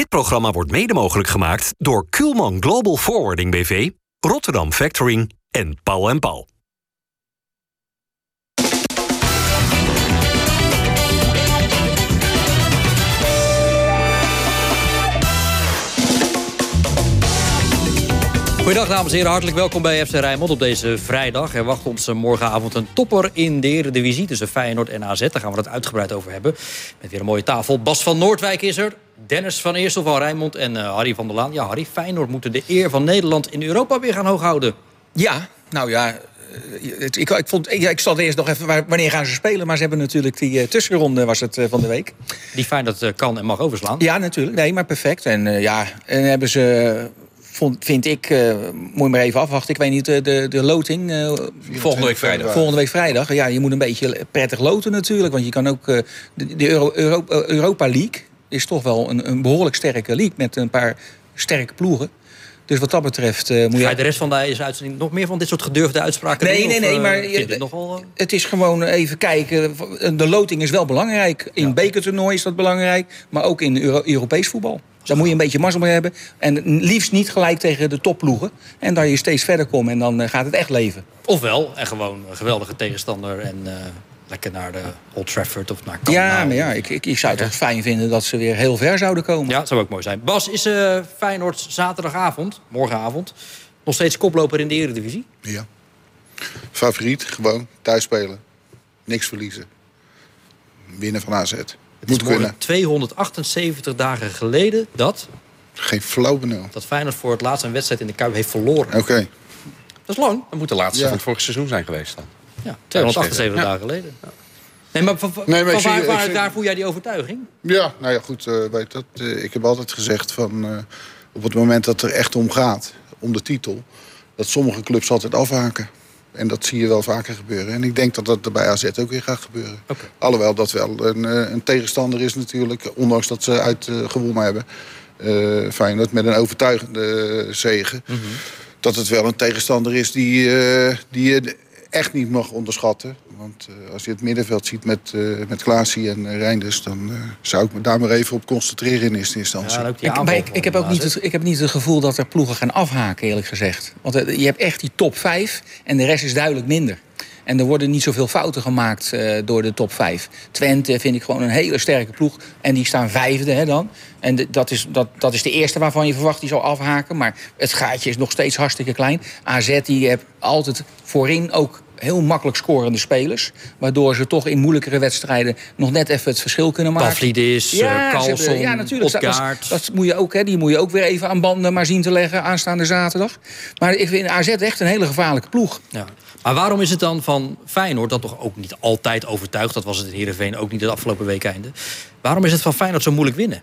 Dit programma wordt mede mogelijk gemaakt door Kuhlman Global Forwarding BV, Rotterdam Factoring en Paul en Paul. Goedendag dames en heren, hartelijk welkom bij FC Rijnmond op deze vrijdag. Er wacht ons morgenavond een topper in de Eredivisie tussen Feyenoord en AZ. Daar gaan we het uitgebreid over hebben. Met weer een mooie tafel. Bas van Noordwijk is er, Dennis van Eersel van Rijnmond en uh, Harry van der Laan. Ja, Harry, Feyenoord moeten de eer van Nederland in Europa weer gaan hooghouden. Ja, nou ja, ik, ik, vond, ik, ik eerst nog even wanneer gaan ze spelen. Maar ze hebben natuurlijk die uh, tussenronde was het uh, van de week. Die Feyenoord uh, kan en mag overslaan. Ja, natuurlijk. Nee, maar perfect. En ja, en hebben ze vond, vind ik, uh, moet je maar even afwachten. Ik weet niet, de, de, de loting. Uh, volgende week vrijdag. Volgende week vrijdag. Ja, je moet een beetje prettig loten natuurlijk. Want je kan ook. Uh, de, de Euro, Europa, Europa League is toch wel een, een behoorlijk sterke league met een paar sterke ploegen. Dus wat dat betreft uh, moet je... Ga je de rest van deze uitzending nog meer van dit soort gedurfde uitspraken nee, doen? Nee, nee, maar je, nogal, het is gewoon even kijken. De loting is wel belangrijk. In ja. bekertoernooi is dat belangrijk. Maar ook in Euro Europees voetbal. Daar moet je een beetje mazzel mee hebben. En liefst niet gelijk tegen de topploegen. En dat je steeds verder komt en dan gaat het echt leven. Ofwel, en gewoon een geweldige tegenstander en uh, lekker naar de Old Trafford of naar Camp Ja, maar ja, ik, ik, ik zou het toch fijn vinden dat ze weer heel ver zouden komen. Ja, dat zou ook mooi zijn. Bas, is uh, Feyenoord zaterdagavond, morgenavond, nog steeds koploper in de Eredivisie? Ja. Favoriet, gewoon, thuis spelen. Niks verliezen. Winnen van AZ. Het moet kunnen. 278 dagen geleden dat... Geen flauw benul. Dat Feyenoord voor het laatst een wedstrijd in de Kuip heeft verloren. Oké. Okay. Dat is lang. Dat moet de laatste ja. van het vorige seizoen zijn geweest dan. Ja, 278 dagen geleden. Ja. Nee, maar van, nee, maar van waar, waar, zie, daar voel jij die overtuiging? Ja, nou ja, goed. Uh, weet dat, uh, ik heb altijd gezegd van... Uh, op het moment dat er echt om gaat, om de titel... dat sommige clubs altijd afhaken. En dat zie je wel vaker gebeuren. En ik denk dat dat er bij AZ ook weer gaat gebeuren. Okay. Alhoewel dat wel een, een, tegenstander is natuurlijk. Ondanks dat ze uit uh, gewonnen hebben. Uh, Feyenoord met een overtuigende zegen. Mhm. Mm -hmm. Dat het wel een tegenstander is die, uh, die je echt niet mag onderschatten. Want als je het middenveld ziet met, met Klaasie en Reinders... dan zou ik me daar maar even op concentreren in eerste instantie. Ja, ik, maar ik, ik, heb ook niet het, ik heb niet het gevoel dat er ploegen gaan afhaken, eerlijk gezegd. Want je hebt echt die top 5 en de rest is duidelijk minder. En er worden niet zoveel fouten gemaakt uh, door de top 5. Twente vind ik gewoon een hele sterke ploeg. En die staan vijfde hè, dan. En dat, is, dat, dat is de eerste waarvan je verwacht die zal afhaken. Maar het gaatje is nog steeds hartstikke klein. AZ die heeft altijd voorin ook heel makkelijk scorende spelers. Waardoor ze toch in moeilijkere wedstrijden nog net even het verschil kunnen maken. Pavlidis, ja, Carlson, ja, natuurlijk. Dat, dat, dat, moet je ook, hè, die moet je ook weer even aan banden maar zien te leggen aanstaande zaterdag. Maar ik vind AZ echt een hele gevaarlijke ploeg. Ja. Maar waarom is het dan van Feyenoord, dat toch ook niet altijd overtuigd... dat was het in Heerenveen ook niet het afgelopen week einde... waarom is het van Feyenoord zo moeilijk winnen?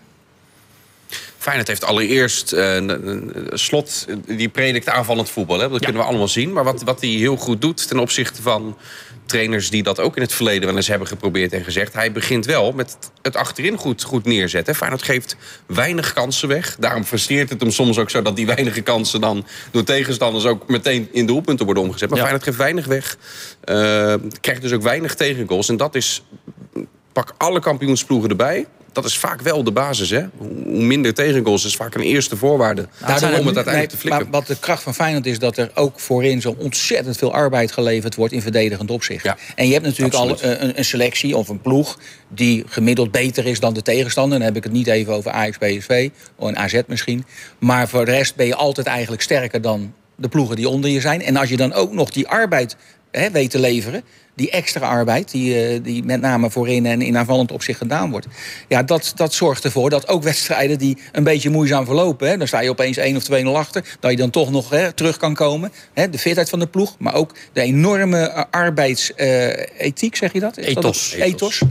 Feyenoord heeft allereerst uh, slot, die predikt aanvallend voetbal. Hè? Dat ja. kunnen we allemaal zien. Maar wat, wat hij heel goed doet ten opzichte van trainers die dat ook in het verleden wel eens hebben geprobeerd en gezegd. Hij begint wel met het achterin goed, goed neerzetten. Feyenoord geeft weinig kansen weg. Daarom frustreert het hem soms ook zo dat die weinige kansen dan door tegenstanders ook meteen in doelpunten worden omgezet. Maar ja. Feyenoord geeft weinig weg. Uh, krijgt dus ook weinig tegengoals. En dat is, pak alle kampioensploegen erbij dat is vaak wel de basis. Hè? Hoe minder tegengoals is vaak een eerste voorwaarde nou, om het uiteindelijk nee, te flikken. Maar wat de kracht van Feyenoord is dat er ook voorin zo ontzettend veel arbeid geleverd wordt in verdedigend opzicht. Ja, en je hebt natuurlijk absoluut. al een, een, selectie of een ploeg die gemiddeld beter is dan de tegenstander. Dan heb ik het niet even over Ajax, PSV of een AZ misschien. Maar voor de rest ben je altijd eigenlijk sterker dan de ploegen die onder je zijn. En als je dan ook nog die arbeid hè, weet te leveren die extra arbeid, die, uh, die met name voorin en in aanvallend opzicht gedaan wordt. Ja, dat, dat zorgt ervoor dat ook wedstrijden die een beetje moeizaam verlopen, hè, dan sta je opeens 1 of 2-0 achter, dat je dan toch nog hè, terug kan komen. Hè, de fitheid van de ploeg, maar ook de enorme arbeidsethiek, zeg je dat? Is ethos. Dat ethos.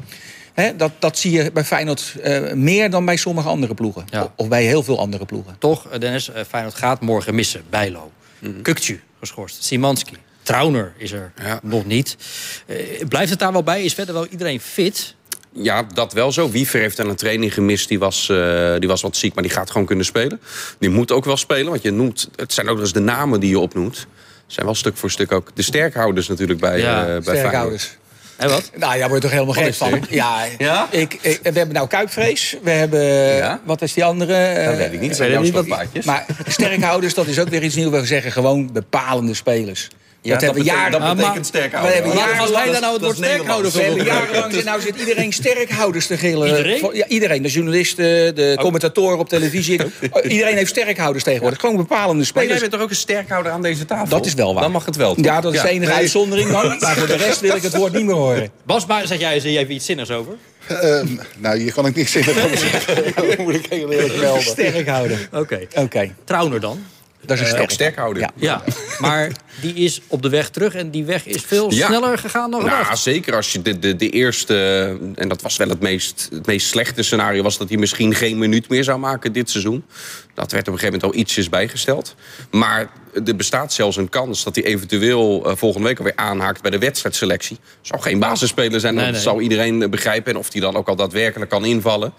He, dat, dat zie je bij Feyenoord uh, meer dan bij sommige andere ploegen. Ja. Of bij heel veel andere ploegen. Toch, Dennis, Feyenoord gaat morgen missen. Bijlo, mm -hmm. Kukcu geschorst, Simanski. Trauner is er ja. nog niet. Uh, blijft het daar wel bij? Is verder wel iedereen fit? Ja, dat wel zo. Wiever heeft aan een training gemist. Die was, uh, die was wat ziek, maar die gaat gewoon kunnen spelen. Die moet ook wel spelen, want je noemt... Het zijn ook nog eens de namen die je opnoemt. zijn wel stuk voor stuk ook de sterkhouders natuurlijk bij, ja, uh, bij sterkhouders. En wat? Nou, ja, daar word je toch helemaal gek van. Ja, Ja? Ik, ik- we hebben nou kuipvrees. We hebben, Ja? wat is die andere? Dat Eh, weet ik niet. weet Zijn jouw? Maar sterkhouders, dat is ook weer iets nieuws. We zeggen gewoon bepalende spelers. Dat, hebben we jaren... dat betekent maar- sterk we hebben Maar jaren- als wij daar nou het woord is sterkhouder We voor hebben jarenlang, nou zit iedereen sterkhouders te gillen. Iedereen? Ja, iedereen. De journalisten, de commentatoren op televisie. Iedereen heeft sterkhouders tegenwoordig. Gewoon bepalende Maar jij spelers. bent toch ook een sterkhouder aan deze tafel? Dat is wel waar. Dan mag het wel. toch? Ja, dat is de enige Nee. uitzondering dan. Maar voor de rest wil ik het woord niet meer horen. Bas, maar zeg jij eens even iets zinnigs over? Ehm, nou, hier kan ik niks in over zeggen. Dat moet ik heel eerlijk melden. Sterkhouder. Oké. Oké, Trauner dan? Dat is een Ook sterk. sterkhouder. Ja. Ja, maar die is op de weg terug en die weg is veel Ja. sneller gegaan dan gedacht. Nou, zeker als je de, de, de eerste, en dat was wel het meest, het meest slechte scenario, was dat hij misschien geen minuut meer zou maken dit seizoen. Dat werd op een gegeven moment al ietsjes bijgesteld. Maar er bestaat zelfs een kans dat hij eventueel eh, volgende week alweer aanhaakt bij de wedstrijdselectie. Zou geen basisspeler zijn, Nee, dat nee. zou iedereen eh, begrijpen. En of hij dan ook al daadwerkelijk kan invallen.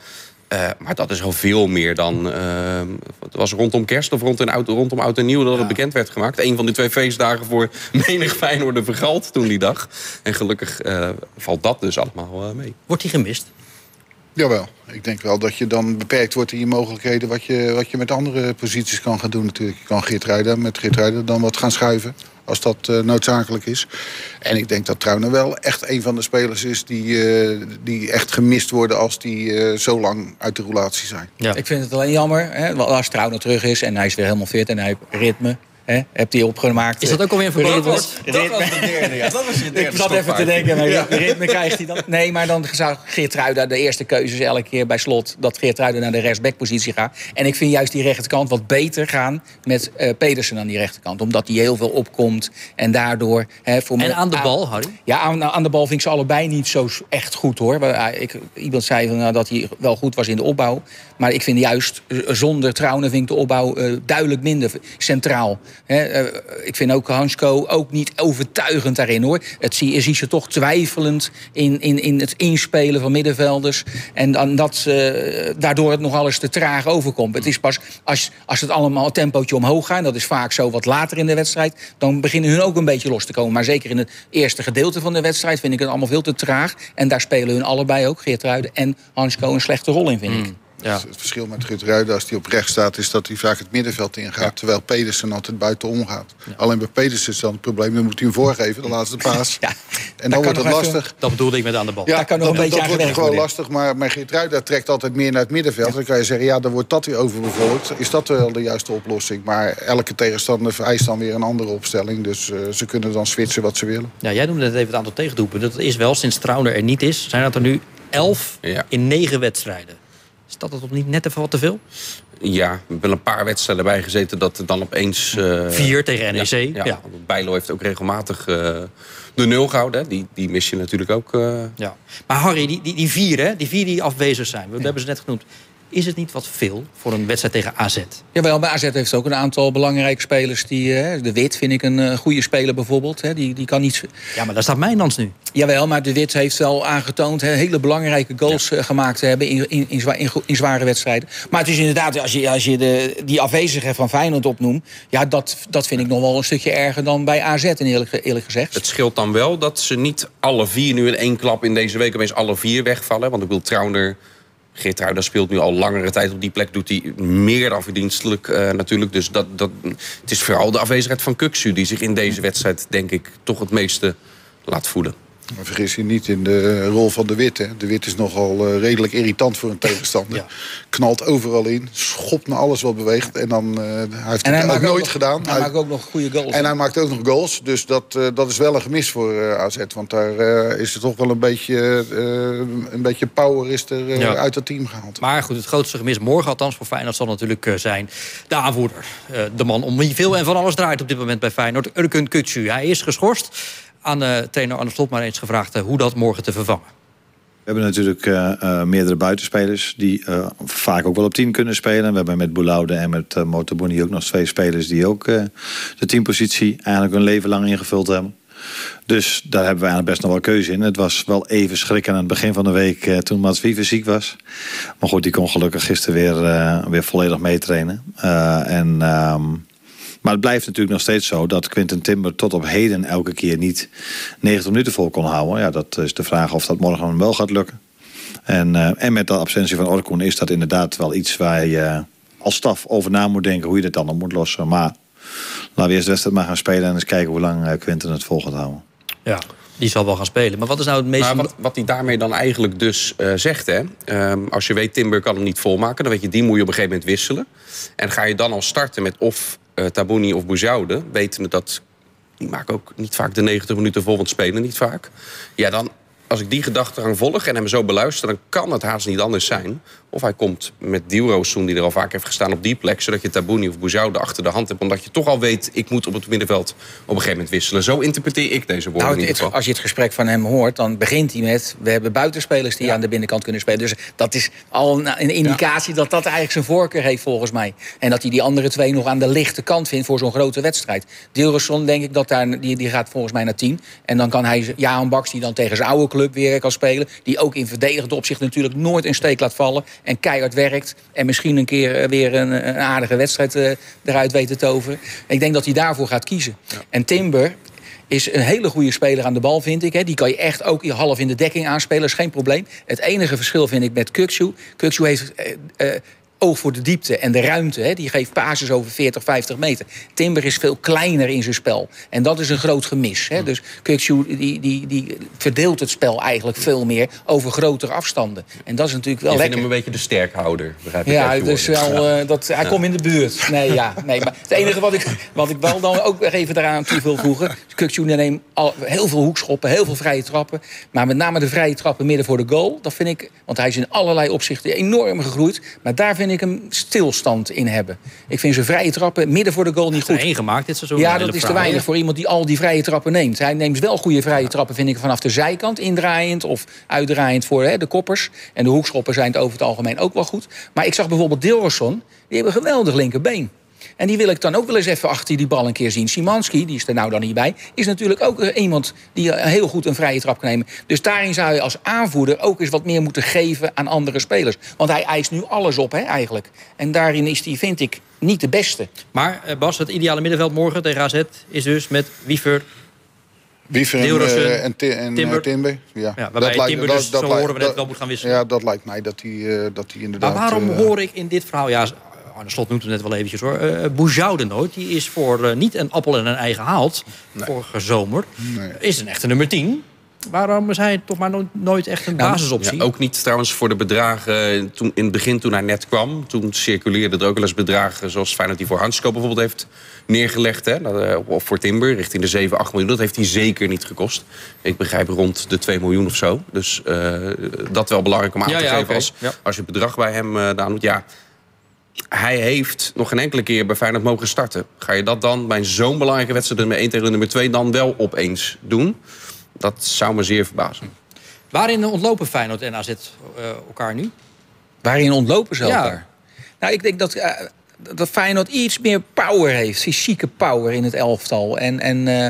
Eh, maar dat is al veel meer dan. eh, het was rondom kerst of rond een oud, rondom oud en nieuw dat het bekend werd gemaakt. Een van die twee feestdagen voor menig Feyenoorder vergald toen die dag. En gelukkig eh, valt dat dus allemaal mee. Wordt hij gemist? Jawel, ik denk wel dat je dan beperkt wordt in je mogelijkheden... wat je, wat je met andere posities kan gaan doen natuurlijk. Je kan Geert met Geert Ruida dan wat gaan schuiven... als dat eh, noodzakelijk is. En ik denk dat Trauner wel echt een van de spelers is... die, eh, die echt gemist worden als die eh, zo lang uit de roulatie zijn. Ja. Ik vind het alleen jammer, hè, als Trouwner terug is en hij is weer helemaal fit en hij heeft ritme. Hè, hebt hij opgemaakt. Is dat ook alweer een verboden Ritme- woord? ritme- de derde, ja. Dat was je Ik zat even te denken, maar ritme, ritme krijgt hij dan. Nee, maar dan zou Geertruida de eerste keuze is elke keer bij slot dat Geertruida naar de rechtsbackpositie gaat. En ik vind juist die rechterkant wat beter gaan met eh, Pedersen aan die rechterkant. Omdat hij heel veel opkomt en daardoor... Hè, voor En aan de bal, Harry? Ja, aan, aan de bal vind ik ze allebei niet zo echt goed hoor. Ah, Ik, iemand zei van, nou, dat hij wel goed was in de opbouw. Maar ik vind juist zonder Trouwen vind ik de opbouw eh, duidelijk minder centraal. Hè, eh, ik vind ook Hansko ook niet overtuigend daarin hoor. Het zie, je ziet ze toch twijfelend in, in, in het inspelen van middenvelders. En dan dat, eh, daardoor het nog alles te traag overkomt. Het is pas als, als het allemaal een tempootje omhoog gaat... en dat is vaak zo wat later in de wedstrijd... dan beginnen hun ook een beetje los te komen. Maar zeker in het eerste gedeelte van de wedstrijd... vind ik het allemaal veel te traag. En daar spelen hun allebei ook, Geert Ruiden en Hansko... een slechte rol in, vind ik. Ja. Het verschil met Geert Ruida als hij op rechts staat... is dat hij vaak het middenveld ingaat... terwijl Pedersen altijd buitenom gaat. Alleen bij Pedersen is dan het probleem... dan moet hij hem voorgeven, de laatste paas. Ja, en dan wordt het even- lastig. Dat bedoelde ik met aan de bal. Ja, Daar kan nog dat, een beetje dat wordt gewoon worden. lastig. Maar, maar Geert Ruida trekt altijd meer naar het middenveld. Dan kan je zeggen, ja, dan wordt dat weer overbevolkt. Is dat wel de juiste oplossing? Maar elke tegenstander vereist dan weer een andere opstelling. Dus eh, ze kunnen dan switchen wat ze willen. Ja, jij noemde net even het aantal tegendoelpunten. Dat is wel, sinds Trauner er niet is, zijn dat er nu elf Ja. in negen wedstrijden. Is dat toch niet net even wat te veel? Ja, we hebben een paar wedstrijden bij gezeten dat er dan opeens... eh, Vier tegen NEC. Ja, Ja. Bijlo heeft ook regelmatig eh, de nul gehouden. hè. Die, die mis je natuurlijk ook. eh. Ja. Maar Harry, die, die, die vier, hè, die vier die afwezig zijn, we hebben ze net genoemd. Is het niet wat veel voor een wedstrijd tegen AZ? Jawel, bij AZ heeft ook een aantal belangrijke spelers. Die, eh, de Wit vind ik een eh, goede speler bijvoorbeeld. Hè. Die, die kan niet... Ja, maar daar staat Mijnans nu. Jawel, maar de Wit heeft wel aangetoond... Hè, hele belangrijke goals eh, gemaakt te hebben in, in, in, zwa- in, in zware wedstrijden. Maar het is inderdaad, als je, als je de, die afwezigen van Feyenoord opnoemt... ja, dat, dat vind ik nog wel een stukje erger dan bij AZ, in eerlijk, eerlijk gezegd. Het scheelt dan wel dat ze niet alle vier nu in één klap in deze week opeens alle vier wegvallen. Want ik wil Trauner, Geert Trauner speelt nu al langere tijd op die plek. Doet hij meer dan verdienstelijk eh, natuurlijk. Dus dat, dat, het is vooral de afwezigheid van Kuksu die zich in deze wedstrijd denk ik toch het meeste laat voelen. Maar vergis je niet in de rol van de Wit. Hè. De Wit is nogal eh, redelijk irritant voor een tegenstander. Ja. Knalt overal in, schopt naar alles wat beweegt. En dan eh, hij heeft En hij het ook nooit nog- gedaan. Hij Hij- maakt ook nog goede goals. En hij maakt ook nog goals. Dus dat, eh, dat is wel een gemis voor AZ. Want daar is er toch wel een beetje, een beetje power is er, Ja. uit het team gehaald. Maar goed, het grootste gemis morgen, althans voor Feyenoord, zal natuurlijk zijn de aanvoerder. De man om wie veel en van alles draait op dit moment bij Feyenoord, Urkun Kutsu. Hij is geschorst. Aan de trainer Arne Slot maar eens gevraagd eh, hoe dat morgen te vervangen. We hebben natuurlijk eh, eh, meerdere buitenspelers die eh, vaak ook wel op 10 kunnen spelen. We hebben met Boulaude en met uh, ook nog twee spelers die ook eh, de teampositie eigenlijk hun leven lang ingevuld hebben. Dus daar hebben we eigenlijk best nog wel keuze in. Het was wel even schrikken aan het begin van de week eh, toen Mats Wiever ziek was. Maar goed, die kon gelukkig gisteren weer, eh, weer volledig meetrainen. Eh, en ehm, Maar het blijft natuurlijk nog steeds zo dat Quinten Timber tot op heden elke keer niet 90 minuten vol kon houden. Ja, dat is de vraag of dat morgen wel gaat lukken. En, uh, en met de absentie van Orkoen is dat inderdaad wel iets waar je als staf over na moet denken hoe je dit dan op moet lossen. Maar laten we eerst de wedstrijd maar gaan spelen en eens kijken hoe lang Quinten het vol gaat houden. Ja, die zal wel gaan spelen. Maar wat is nou het meest... Maar wat, wat hij daarmee dan eigenlijk dus uh, zegt... Hè, um, als je weet Timber kan hem niet volmaken... dan weet je, die moet je op een gegeven moment wisselen. En ga je dan al starten met of Tabouni of Bouzoude... wetende dat... die maken ook niet vaak de 90 minuten vol, want spelen niet vaak. Ja, dan als ik die gedachtegang volg en hem zo beluister... dan kan het haast niet anders zijn. Of hij komt met Dielroossoen, die er al vaak heeft gestaan op die plek... zodat je Tabouni of Bouzoude achter de hand hebt. Omdat je toch al weet, ik moet op het middenveld op een gegeven moment wisselen. Zo interpreteer ik deze woorden nou, in Als je het gesprek van hem hoort, dan begint hij met... we hebben buitenspelers die Ja. aan de binnenkant kunnen spelen. Dus dat is al een, indicatie dat dat eigenlijk zijn voorkeur heeft volgens mij. En dat hij die andere twee nog aan de lichte kant vindt voor zo'n grote wedstrijd. Dilroson denk ik dat daar, die, die gaat volgens mij naar 10. En dan kan hij Jaan Baks, die dan tegen zijn oude club weer kan spelen... die ook in verdedigend opzicht natuurlijk nooit een steek laat vallen... en keihard werkt en misschien een keer eh, weer een, een aardige wedstrijd eh, eruit weet te toveren. Ik denk dat hij daarvoor gaat kiezen. En Timber is een hele goede speler aan de bal, vind ik. Hè. Die kan je echt ook half in de dekking aanspelen, is geen probleem. Het enige verschil vind ik met Kuksu. Kuksu heeft eh, eh, oog voor de diepte en de ruimte. Hè. Die geeft pases over 40, 50 meter. Timber is veel kleiner in zijn spel. En dat is een groot gemis. Hè. Dus Kuksu die, die, die verdeelt het spel eigenlijk veel meer over grotere afstanden. En dat is natuurlijk wel Je lekker. hem een beetje de sterkhouder, begrijp ik. Ja, woorden. wel, eh, dat, hij komt in de buurt. Nee, ja, nee, maar het enige wat ik, wat ik wel dan ook even daaraan toe wil voegen... Kukçu neemt al heel veel hoekschoppen, heel veel vrije trappen. Maar met name de vrije trappen midden voor de goal. Dat vind ik, want hij is in allerlei opzichten enorm gegroeid. Maar daar vind ik hem stilstand in hebben. Ik vind zijn vrije trappen midden voor de goal niet goed. één gemaakt dit seizoen. Ja, Een dat is te weinig voor iemand die al die vrije trappen neemt. Hij neemt wel goede vrije trappen, vind ik, vanaf de zijkant. Indraaiend of uitdraaiend voor hè, de koppers. En de hoekschoppen zijn het over het algemeen ook wel goed. Maar ik zag bijvoorbeeld Dilroson. Die hebben een geweldig linkerbeen. En die wil ik dan ook wel eens even achter die bal een keer zien. Simanski, die is er nou dan niet bij, is natuurlijk ook eh, iemand die eh, heel goed een vrije trap kan nemen. Dus daarin zou je als aanvoerder ook eens wat meer moeten geven aan andere spelers. Want hij eist nu alles op, hè, eigenlijk. En daarin is hij, vind ik, niet de beste. Maar eh, Bas, het ideale middenveld morgen tegen AZ is dus met Wiever. Wiever en, en, Ti- en Timber. Ja. Ja, waarbij Timber dus, zo lijkt- horen we net, dat- wel moet gaan wisselen. Ja, dat lijkt mij dat hij, eh, dat hij Maar inderdaad... waarom eh, hoor ik in dit verhaal... Ja, Arne Slot noemt het net wel eventjes hoor. eh Bouzoude nooit. Die is voor eh, niet een appel en een ei gehaald. Vorige zomer. Nee. Is een echte nummer 10. Waarom is hij toch maar no- nooit echt een basisoptie? Ja, ook niet trouwens voor de bedragen. Toen, in het begin toen hij net kwam, toen circuleerden er ook wel eens bedragen... zoals Feyenoord die voor Hansko bijvoorbeeld heeft neergelegd. Hè, eh, of voor Timber, richting de 7, 8 miljoen. Dat heeft hij zeker niet gekost. Ik begrijp rond de 2 miljoen of zo. Dus eh, dat wel belangrijk om aan Ja, te ja, geven als, Ja. als je het bedrag bij hem uh, aan doet. Ja, hij heeft nog geen enkele keer bij Feyenoord mogen starten. Ga je dat dan bij zo'n belangrijke wedstrijd... nummer 1 tegen nummer 2 dan wel opeens doen? Dat zou me zeer verbazen. Waarin ontlopen Feyenoord en AZ eh, elkaar nu? Waarin ontlopen ze Ja. elkaar? Nou, ik denk dat, eh, dat Feyenoord iets meer power heeft. Fysieke power in het elftal. En, en, eh,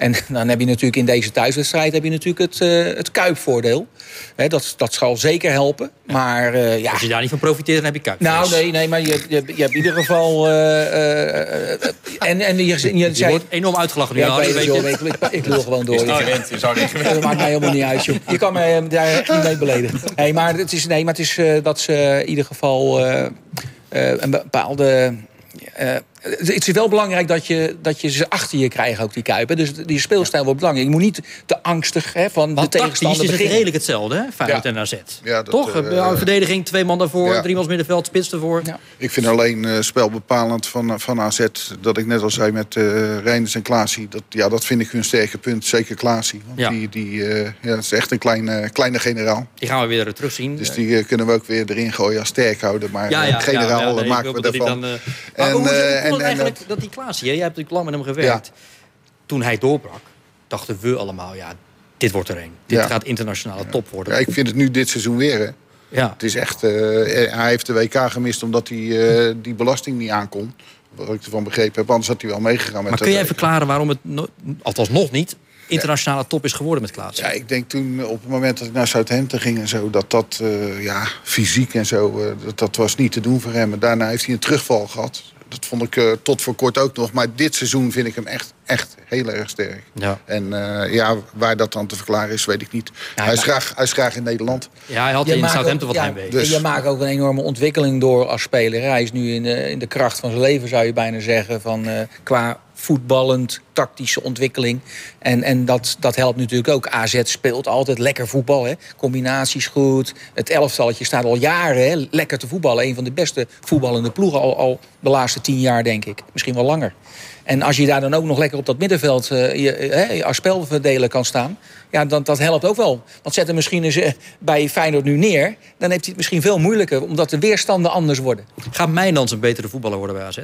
en dan heb je natuurlijk in deze thuiswedstrijd heb je natuurlijk het, eh, het kuipvoordeel. Hè, dat, dat zal zeker helpen. Maar eh, ja... Als je daar niet van profiteert, dan heb je kuip. Nou, nee, nee, maar je, je, je hebt in ieder geval... eh, en, en je, je, Je zei... wordt enorm uitgelachen nu. Ja, ik weet joh, ik, ik, ik lul gewoon door. je zou niet gewend. Dat maakt mij helemaal niet uit, joh. Je kan mij eh, daar echt niet mee beledigen. Nee, maar het is, nee, maar het is eh, dat ze in ieder geval eh, eh, een bepaalde... eh, het is wel belangrijk dat je, dat je ze achter je krijgt, ook die kuipen. Dus die speelstijl wordt belangrijk. Je moet niet te angstig hè, van de Want tegenstander is het redelijk hetzelfde, hè? Feyenoord Ja. en AZ. Ja, dat, Toch? eh, Ja, verdediging, twee man daarvoor, ja. drie man middenveld, spits ervoor. Ja. Ik vind alleen eh spelbepalend van, van AZ, dat ik net al zei met eh Reinders en Klaasie. Dat, ja, dat vind ik hun sterke punt, zeker Klaasie. Want Ja. die, die eh, ja, dat is echt een kleine, kleine generaal. Die gaan we weer terugzien. Dus die eh, kunnen we ook weer erin gooien als sterkhouder. Maar ja, eh, ja, generaal ja, ja, nee, ik maken we dat En, eigenlijk dat- dat die Klaasie, hè? jij hebt natuurlijk lang met hem gewerkt. Toen hij doorbrak, dachten we allemaal, ja, dit wordt er een. Dit gaat internationale top worden. Ja, ik vind het nu dit seizoen weer. Hè. Ja. Het is echt, eh, hij heeft de WK gemist omdat hij eh, die belasting niet aankon. Wat ik ervan begrepen heb, anders had hij wel meegegaan met Maar kun jij verklaren waarom het, no- althans nog niet, internationale top is geworden met Klaasie? Ja, ik denk toen op het moment dat ik naar Southampton ging en zo, dat dat eh, ja, fysiek en zo, dat, dat was niet te doen voor hem. En daarna heeft hij een terugval gehad. Dat vond ik uh, tot voor kort ook nog. Maar dit seizoen vind ik hem echt, echt heel erg sterk. Ja. En uh, ja, waar dat dan te verklaren is, weet ik niet. Ja, hij, is graag, hij is graag in Nederland. Ja, hij had je in Southampton wat ja. Dus. Je maakt ook een enorme ontwikkeling door als speler. Hij is nu in de, in de kracht van zijn leven, zou je bijna zeggen. Van, uh, qua voetballend, tactische ontwikkeling. En, en dat, dat helpt natuurlijk ook. AZ speelt altijd lekker voetbal. Hè? Combinaties goed. Het elftalletje staat al jaren hè? lekker te voetballen. Een van de beste voetballende ploegen al, al de laatste tien jaar, denk ik. Misschien wel langer. En als je daar dan ook nog lekker op dat middenveld uh, je, hè, als spelverdeler kan staan... ja, dan, dat helpt ook wel. Want zet hem misschien eens uh, bij Feyenoord nu neer... dan heeft hij het misschien veel moeilijker... omdat de weerstanden anders worden. Gaat Mijnans een betere voetballer worden bij AZ?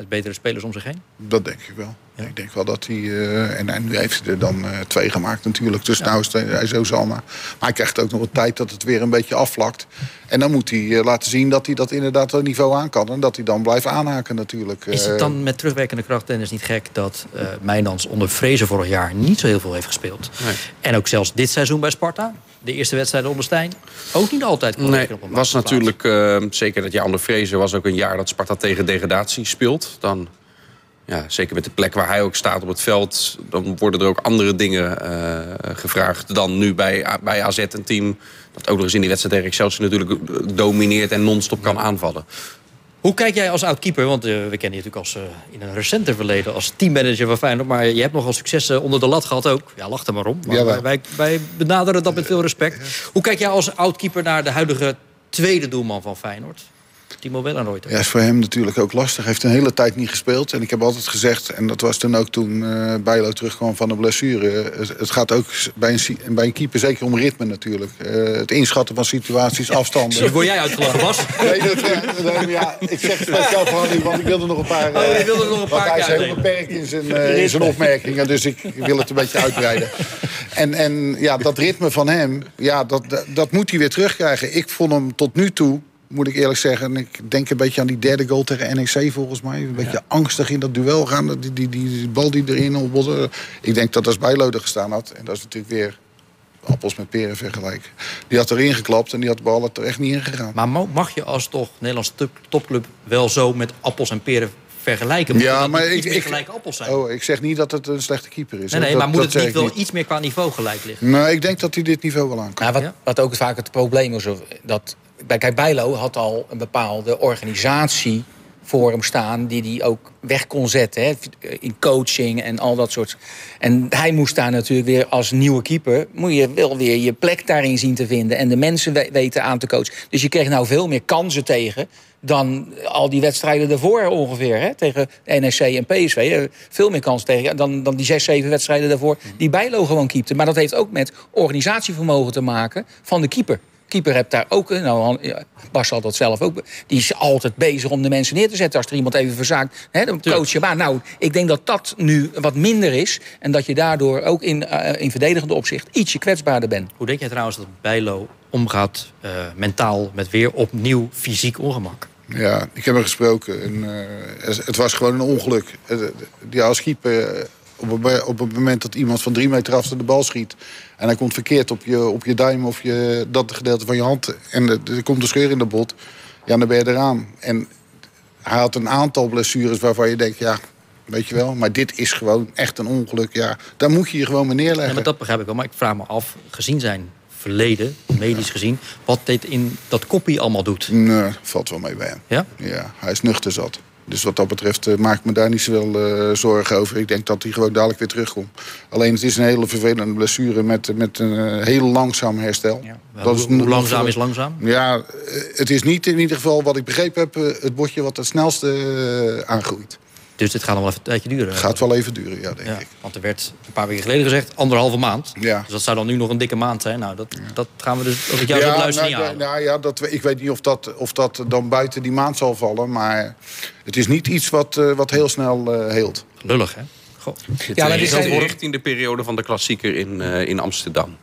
Met betere spelers om zich heen? Dat denk ik wel. Ja. Ik denk wel dat hij... Uh, en, en, nu heeft hij er dan uh, twee gemaakt natuurlijk. Dus ja. nou is hij zo zal maar. Maar hij krijgt ook nog een tijd dat het weer een beetje afvlakt. En dan moet hij uh, laten zien dat hij dat inderdaad het niveau aan kan. En dat hij dan blijft aanhaken natuurlijk. Is het dan met terugwerkende kracht, Dennis, niet gek... dat uh, Mijnans onder Vrezen vorig jaar niet zo heel veel heeft gespeeld? Nee. En ook zelfs dit seizoen bij Sparta? De eerste wedstrijd onder Stijn ook niet altijd kon nee, op een was natuurlijk, uh, zeker dat jaar onder Vrezen... was ook een jaar dat Sparta tegen degradatie speelt. Dan ja, zeker met de plek waar hij ook staat op het veld... dan worden er ook andere dingen uh, gevraagd dan nu bij, bij AZ een team... dat ook nog eens in die wedstrijd tegen Excelsior natuurlijk domineert... en non-stop kan aanvallen. Hoe kijk jij als oud-keeper? Want uh, we kennen je natuurlijk als, uh, in een recenter verleden als teammanager van Feyenoord. Maar je hebt nogal successen onder de lat gehad ook. Ja, lach er maar om. Maar ja, wij, wij, benaderen dat met veel respect. Hoe kijk jij als oud-keeper naar de huidige tweede doelman van Feyenoord? Timo Wellenreuter. Ja, is voor hem natuurlijk ook lastig. Hij heeft een hele tijd niet gespeeld. En ik heb altijd gezegd, en dat was dan ook toen uh, Bijlo terugkwam van de blessure... het gaat ook bij een, bij een keeper zeker om ritme natuurlijk. Uh, het inschatten van situaties, afstanden. Dus word jij uitgelachen, Bas? nee, dat, uh, ja, ik zeg het zelf gewoon niet, want ik wilde nog een paar... oh, je wilde nog een paar hij is heel beperkt in zijn, in zijn opmerkingen, dus ik wil het een beetje uitbreiden. En, en ja, dat ritme van hem, ja, dat, dat, dat moet hij weer terugkrijgen. Ik vond hem tot nu toe moet ik eerlijk zeggen. Ik denk een beetje aan die derde goal tegen NEC volgens mij. Een beetje ja. angstig in dat duel gaan. Die, die, die, die bal die erin op. Ik denk dat als Bijloden gestaan had. En dat is natuurlijk weer appels met peren vergelijken. Die had erin geklapt en die had de bal er echt niet in gegaan. Maar mag je als toch Nederlands topclub wel zo met appels en peren vergelijken? Moet ja, maar ik, ik, gelijke appels zijn? Oh, ik zeg niet dat het een slechte keeper is. Nee, nee dat, maar moet dat het niet wel niet. iets meer qua niveau gelijk liggen? Nou, ik denk dat hij dit niveau wel aan kan. Ja, wat, wat ook vaak het probleem is, dat Kijk, Bijlo had al een bepaalde organisatie voor hem staan... die hij ook weg kon zetten hè, in coaching en al dat soort. En hij moest daar natuurlijk weer als nieuwe keeper... moet je wel weer je plek daarin zien te vinden... en de mensen weten aan te coachen. Dus je kreeg nou veel meer kansen tegen... dan al die wedstrijden daarvoor ongeveer. Hè, tegen NEC en PSV. Veel meer kansen tegen dan, dan die zes, zeven wedstrijden daarvoor... die Bijlo gewoon keepte. Maar dat heeft ook met organisatievermogen te maken van de keeper keeper hebt daar ook. Nou, Bas zal dat zelf ook. Die is altijd bezig om de mensen neer te zetten. Als er iemand even verzaakt, hè, dan coach je maar. Nou, ik denk dat dat nu wat minder is. En dat je daardoor ook in, uh, in verdedigende opzicht ietsje kwetsbaarder bent. Hoe denk jij trouwens dat Bijlo omgaat uh, mentaal met weer opnieuw fysiek ongemak? Ja, ik heb hem gesproken. En, uh, het was gewoon een ongeluk. Die als keeper op het, op het moment dat iemand van drie meter af de bal schiet... en hij komt verkeerd op je, op je duim of je, dat gedeelte van je hand... en er komt een scheur in de bot, ja, dan ben je eraan. En hij had een aantal blessures waarvan je denkt... ja, weet je wel, maar dit is gewoon echt een ongeluk. Ja, daar moet je je gewoon mee neerleggen. Ja, maar dat begrijp ik wel, maar ik vraag me af, gezien zijn verleden, medisch gezien... wat dit in dat koppie allemaal doet. Nee, valt wel mee bij hem. Ja? Ja, hij is nuchter zat. Dus wat dat betreft uh, maak ik me daar niet zoveel uh, zorgen over. Ik denk dat hij gewoon dadelijk weer terugkomt. Alleen het is een hele vervelende blessure met, met een uh, heel langzaam herstel. Ja, dat hoe, is hoe langzaam is langzaam? Ja, het is niet in ieder geval wat ik begrepen heb... het bordje wat het snelste aangroeit. Dus dit gaat nog wel even een tijdje duren. Gaat wel even duren, ja, denk ja, ik. Want er werd een paar weken geleden gezegd anderhalve maand. Ja. Dus dat zou dan nu nog een dikke maand zijn. Nou, dat, dat gaan we dus, als ik jou ja, luister, nou, niet aan. Nou, ja, dat, ik weet niet of dat, of dat dan buiten die maand zal vallen. Maar het is niet iets wat, uh, wat heel snel uh, heelt. Lullig, hè? Goh. Ja, maar dit is richting de periode van de klassieker in, uh, in Amsterdam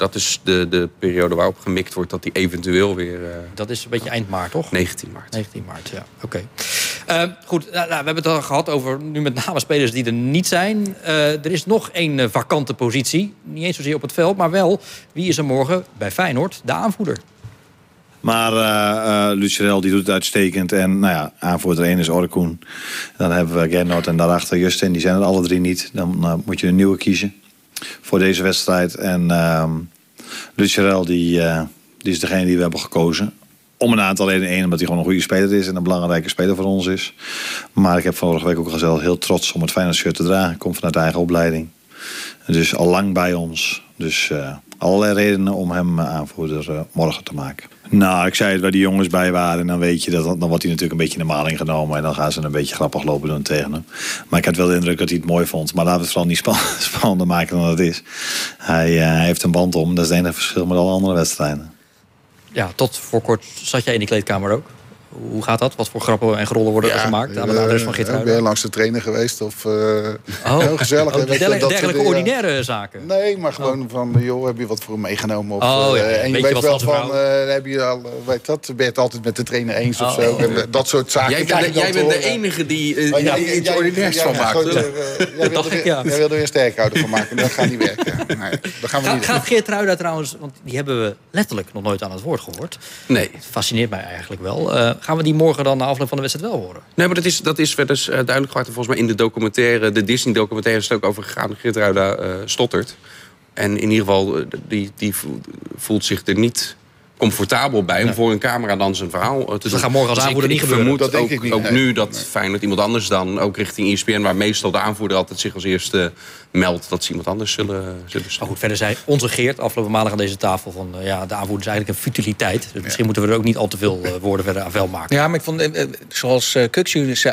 dat is de, de periode waarop gemikt wordt dat die eventueel weer... Uh, dat is een beetje eind maart, toch? 19 maart. 19 maart, ja. Oké. Okay. Uh, goed, nou, nou, we hebben het al gehad over nu met name spelers die er niet zijn. Uh, er is nog één vakante positie. Niet eens zozeer op het veld, maar wel... wie is er morgen bij Feyenoord de aanvoerder? Maar uh, Lucerel die doet het uitstekend. En nou ja, aanvoerder 1 is Orkoen. Dan hebben we Gernot en daarachter Justin. Die zijn er alle drie niet. Dan moet je een nieuwe kiezen voor deze wedstrijd. En uh, die, die is degene die we hebben gekozen. Om een aantal redenen. Eén, omdat hij gewoon een goede speler is en een belangrijke speler voor ons is. Maar ik heb vorige week ook gezegd, heel trots om het Feyenoord shirt te dragen. Komt vanuit de eigen opleiding. Dus al lang bij ons. Dus uh, allerlei redenen om hem aanvoerder uh, morgen te maken. Nou, ik zei het waar die jongens bij waren. En dan weet je dat dan wordt hij natuurlijk een beetje in de maling genomen. En dan gaan ze een beetje grappig lopen doen tegen hem. Maar ik had wel de indruk dat hij het mooi vond. Maar laten we het vooral niet spannender maken dan het is. Hij, hij heeft een band om. Dat is het enige verschil met alle andere wedstrijden ja, tot voor kort zat jij in die kleedkamer ook. Hoe gaat dat? Wat voor grappen en grollen worden er gemaakt aan de adres van Gitruiden? Ben je langs de trainer geweest? Of, uh, oh, heel gezellig. Oh, dergelijke, dergelijke ordinaire zaken? Nee, maar gewoon oh. van, joh, heb je wat voor hem meegenomen? Of, oh, ja, uh, en je weet wel van, uh, heb je al, weet dat, ben je het altijd met de trainer eens of zo? En, dat soort zaken. Jij, bent, jij bent de enige die, uh, ja, iets jij, ordinairs van maakt. Jij wilde weer een sterkhouder van maken, dat gaat niet werken. Nee, dat gaan we niet Gaat Geert trouwens, want die hebben we letterlijk nog nooit aan het woord gehoord. Nee. Het fascineert mij eigenlijk wel. Gaan we die morgen dan na afloop van de wedstrijd wel horen. Nee, maar dat is, dat is wel uh, duidelijk gemaakt. Volgens mij in de documentaire, de Disney-documentaire... is het ook over gegaan. Gertruida uh, stottert. En in ieder geval, eh, die, die voelt zich er niet comfortabel bij om voor een camera dan zijn verhaal te doen. Dat gaat morgen als dus aanvoerder niet gebeuren. dat ook, ik niet, ook nu dat nee. Feyenoord iemand anders dan, ook richting ESPN... waar meestal de aanvoerder altijd zich als eerste meldt... dat ze iemand anders zullen, zullen Maar goed, verder zei onze Geert afgelopen maandag aan deze tafel... van uh, ja, de aanvoerder is eigenlijk een futiliteit. Dus misschien moeten we er ook niet al te veel uh, woorden verder aan vuil maken. Ja, maar ik vond, uh, zoals uh,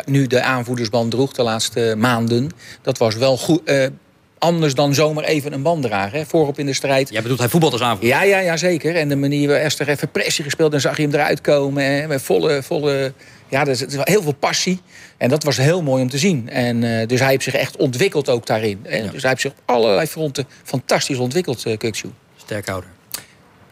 nu de aanvoerdersband droeg de laatste maanden... dat was wel goed anders dan zomaar even een band dragen. Hè, voorop in de strijd. Jij bedoelt hij voetbal als aanvoerder? Ja, ja, ja, zeker. En de manier waar Esther even pressie gespeeld... en zag je hem eruit komen. Hè, met volle, volle... Ja, er is, heel veel passie. En dat was heel mooi om te zien. En, uh, dus hij heeft zich echt ontwikkeld ook daarin. Ja. Dus hij heeft zich op allerlei fronten fantastisch ontwikkeld, uh, Kukshoe. Sterkhouder.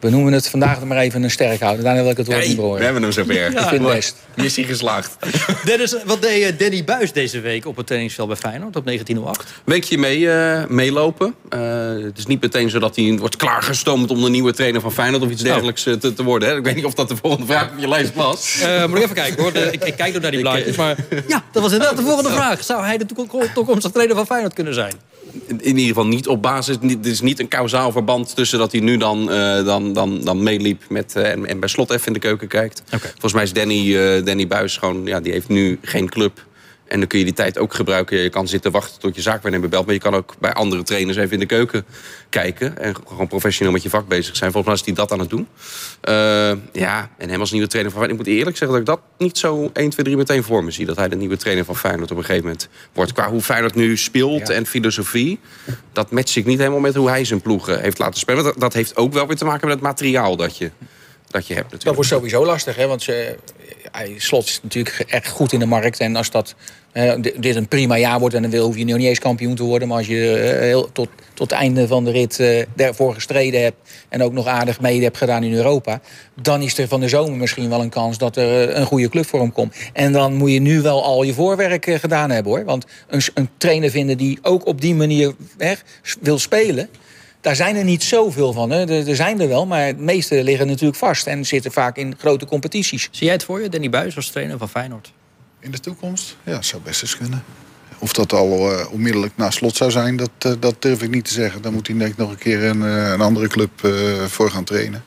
We noemen het vandaag maar even een sterk houden. Daarna wil ik het woord niet horen. We hebben hem zo weer. Ja, ik vind het best. Missie geslaagd. Dennis, wat deed Danny Buis deze week op het trainingsveld bij Feyenoord op 1908? Weekje mee, uh, meelopen. Uh, het is niet meteen zo dat hij wordt klaargestoomd om de nieuwe trainer van Feyenoord of iets oh. dergelijks oh. te, te, worden. Hè? Ik weet niet of dat de volgende vraag op je lijst was. Uh, moet ik even kijken hoor. De, ik, ik, kijk nog naar die blaadjes. Maar ja, dat was inderdaad de volgende vraag. Zou hij de toekomstige trainer van Feyenoord kunnen zijn? In ieder geval niet op basis. Het is niet een kausaal verband tussen dat hij nu dan, uh, dan, dan, dan meeliep met, uh, en, en, bij slot even in de keuken kijkt. Okay. Volgens mij is Danny, uh, Danny Buis gewoon, ja, die heeft nu geen club. En dan kun je die tijd ook gebruiken. Je kan zitten wachten tot je zaakwaarnemer belt. Maar je kan ook bij andere trainers even in de keuken kijken. En gewoon professioneel met je vak bezig zijn. Volgens mij is hij dat aan het doen. Uh, ja, en hem als nieuwe trainer van Feyenoord. Ik moet eerlijk zeggen dat ik dat niet zo 1, 2, 3 meteen voor me zie. Dat hij de nieuwe trainer van Feyenoord op een gegeven moment wordt. Qua hoe Feyenoord nu speelt ja. en filosofie. Dat matcht ik niet helemaal met hoe hij zijn ploegen heeft laten spelen. Dat, dat heeft ook wel weer te maken met het materiaal dat je, dat je hebt natuurlijk. Dat wordt sowieso lastig, hè? Want ze, slot is natuurlijk echt goed in de markt. En als dat dit een prima jaar wordt, en dan wil, hoef je niet eens kampioen te worden. Maar als je heel, tot, tot het einde van de rit uh, daarvoor gestreden hebt. en ook nog aardig mede hebt gedaan in Europa. dan is er van de zomer misschien wel een kans dat er een goede club voor hem komt. En dan moet je nu wel al je voorwerk gedaan hebben hoor. Want een, een trainer vinden die ook op die manier wil spelen. Daar zijn er niet zoveel van. Hè. Er, er, zijn er wel, maar het meeste liggen natuurlijk vast... en zitten vaak in grote competities. Zie jij het voor je, Danny Buis als trainer van Feyenoord? In de toekomst? Ja, zou best eens kunnen. Of dat al uh, onmiddellijk na slot zou zijn, dat, uh, dat durf ik niet te zeggen. Dan moet hij denk ik nog een keer een, uh, een andere club voor gaan trainen.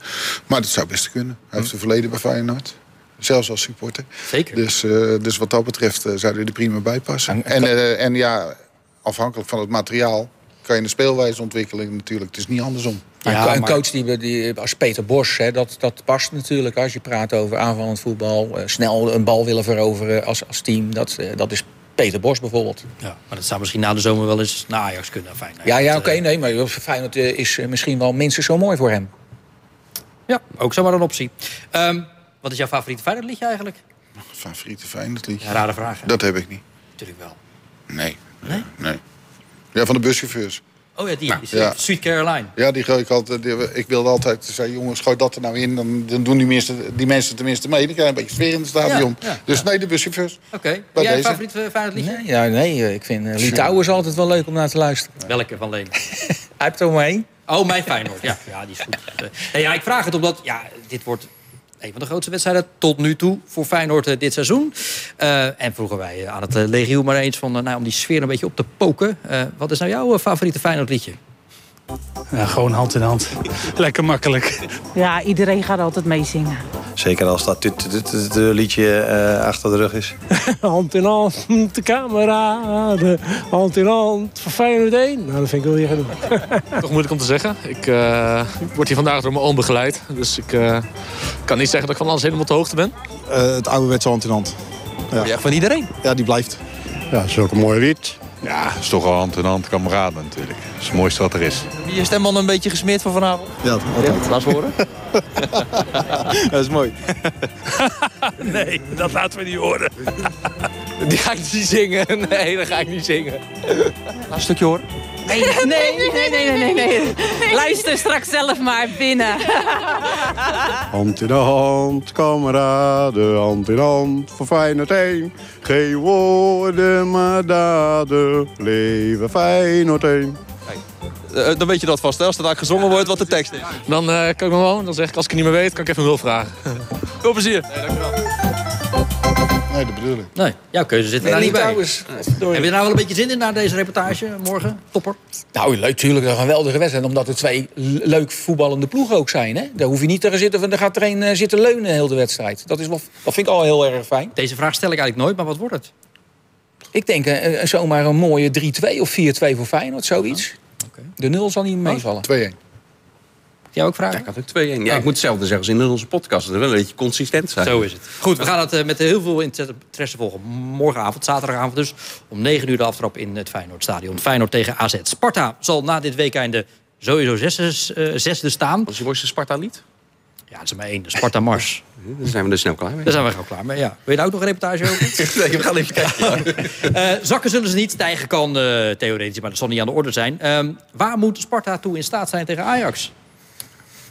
Maar dat zou best kunnen. Hij heeft een verleden bij Feyenoord. Zelfs als supporter. Zeker. Dus, dus wat dat betreft zou hij er prima bij passen. En, en, en ja, afhankelijk van het materiaal kan je een speelwijze ontwikkelen natuurlijk. Het is niet andersom. Ja, een coach die, die, als Peter Bos, hè, dat, dat past natuurlijk als je praat over aanvallend voetbal. Uh, snel een bal willen veroveren als, als team. Dat, uh, dat is Peter Bos bijvoorbeeld. Ja, maar dat zou misschien na de zomer wel eens naar Ajax kunnen. Fijn, ja, ja oké, okay, nee, maar Feyenoord is misschien wel minstens zo mooi voor hem. Ja, ook zomaar een optie. Um, wat is jouw favoriete Feyenoord liedje eigenlijk? Favoriete Feyenoord liedje? Ja, rare vraag. Hè? Dat heb ik niet. Natuurlijk wel. Nee. Nee? Nee. Ja, van de buschauffeurs. Oh ja, die. Nou, ja. Sweet Caroline. Ja, die gooi ik altijd. ik wilde altijd zeggen, jongens, gooi dat er nou in. Dan, dan doen die mensen, die mensen tenminste mee. Dan krijg je een beetje sfeer in het stadion. Ja, ja, dus nee, de buschauffeurs. Oké. Okay. Jij favoriet Feyenoord liedje? Nee, ja, nee, ik vind uh, Litouwen is altijd wel leuk om naar te luisteren. Welke van Leen? Hij heeft er maar één. Oh, mijn Feyenoord. Ja, ja die is goed. Uh, ja, ik vraag het omdat, ja, dit wordt een van de grootste wedstrijden tot nu toe voor Feyenoord eh, dit seizoen. Eh, en vroegen wij aan het uh, legioen maar eens van, nou, om die sfeer een beetje op te poken. wat is nou jouw favoriete Feyenoord liedje? Ja, gewoon hand in hand. Lekker makkelijk. Ja, iedereen gaat altijd meezingen. Zeker als dat dit liedje uh, achter de rug is. hand in hand, de kameraden. Hand in hand, voor Feyenoord 1. Nou, dat vind ik wel weer genoeg. Toch moeilijk om te zeggen. Ik, uh, word hier vandaag door mijn oom begeleid. Dus ik uh, kan niet zeggen dat ik van alles helemaal op de hoogte ben. het ouderwetse hand in hand. Ja. ja. van iedereen? Ja, die blijft. Ja, zulke mooie lied. Ja, dat is toch al hand in hand kameraden natuurlijk. Dat is het mooiste wat er is. Heb je je stemman een beetje gesmeerd voor vanavond? Ja, altijd. laat eens horen. dat is mooi. nee, dat laten we niet horen. Die ga ik niet zingen. Nee, dat ga ik niet zingen. Laat een stukje horen. Nee, nee, nee, nee, nee, nee. Luister straks zelf maar binnen. Hand in hand, kameraden, hand in hand, voor Feyenoord 1. Geen woorden, maar daden, leven Feyenoord 1. Uh, dan weet je dat vast, hè? als er daar gezongen wordt wat de tekst is. Dan uh, kan ik me gewoon, dan zeg ik als ik het niet meer weet, kan ik even een hulp vragen. Veel plezier. Nee, dankjewel. Nee, dat bedoel ik. Nee, jouw keuze zit er nee, niet bij. Trouwens, Heb je er nou wel een beetje zin in na deze reportage morgen? Topper? Nou, leuk, natuurlijk een geweldige wedstrijd. Omdat er twee leuk voetballende ploegen ook zijn. Hè? Daar hoef je niet te zitten, daar gaat er een uh, zitten leunen heel de wedstrijd. Dat, is wel, dat vind ik al heel erg fijn. Deze vraag stel ik eigenlijk nooit, maar wat wordt het? Ik denk uh, zomaar een mooie 3-2 of 4-2 voor Feyenoord, zoiets. Okay. De nul zal niet meevallen. 2-1 jij ook vragen? Ja, ik had ook 2-1. Ja, ik moet hetzelfde zeggen als in onze podcast. Dat er wel een beetje consistent zijn. Zo is het. Goed, we gaan het uh, met heel veel interesse volgen. Morgenavond, zaterdagavond dus. Om 9 uur de aftrap in het Feyenoordstadion. Feyenoord tegen AZ. Sparta zal na dit weekende sowieso zesde, uh, zesde staan. Wat is je mooiste Sparta-lied? Ja, dat is maar één. De Sparta Mars. Daar zijn we er snel klaar mee. Daar zijn we gauw klaar mee, ja. Wil je daar ook nog een reportage over? nee, we gaan even kijken. uh, zakken zullen ze niet. Stijgen kan uh, theoretisch, maar dat zal niet aan de orde zijn. Uh, waar moet Sparta toe in staat zijn tegen Ajax?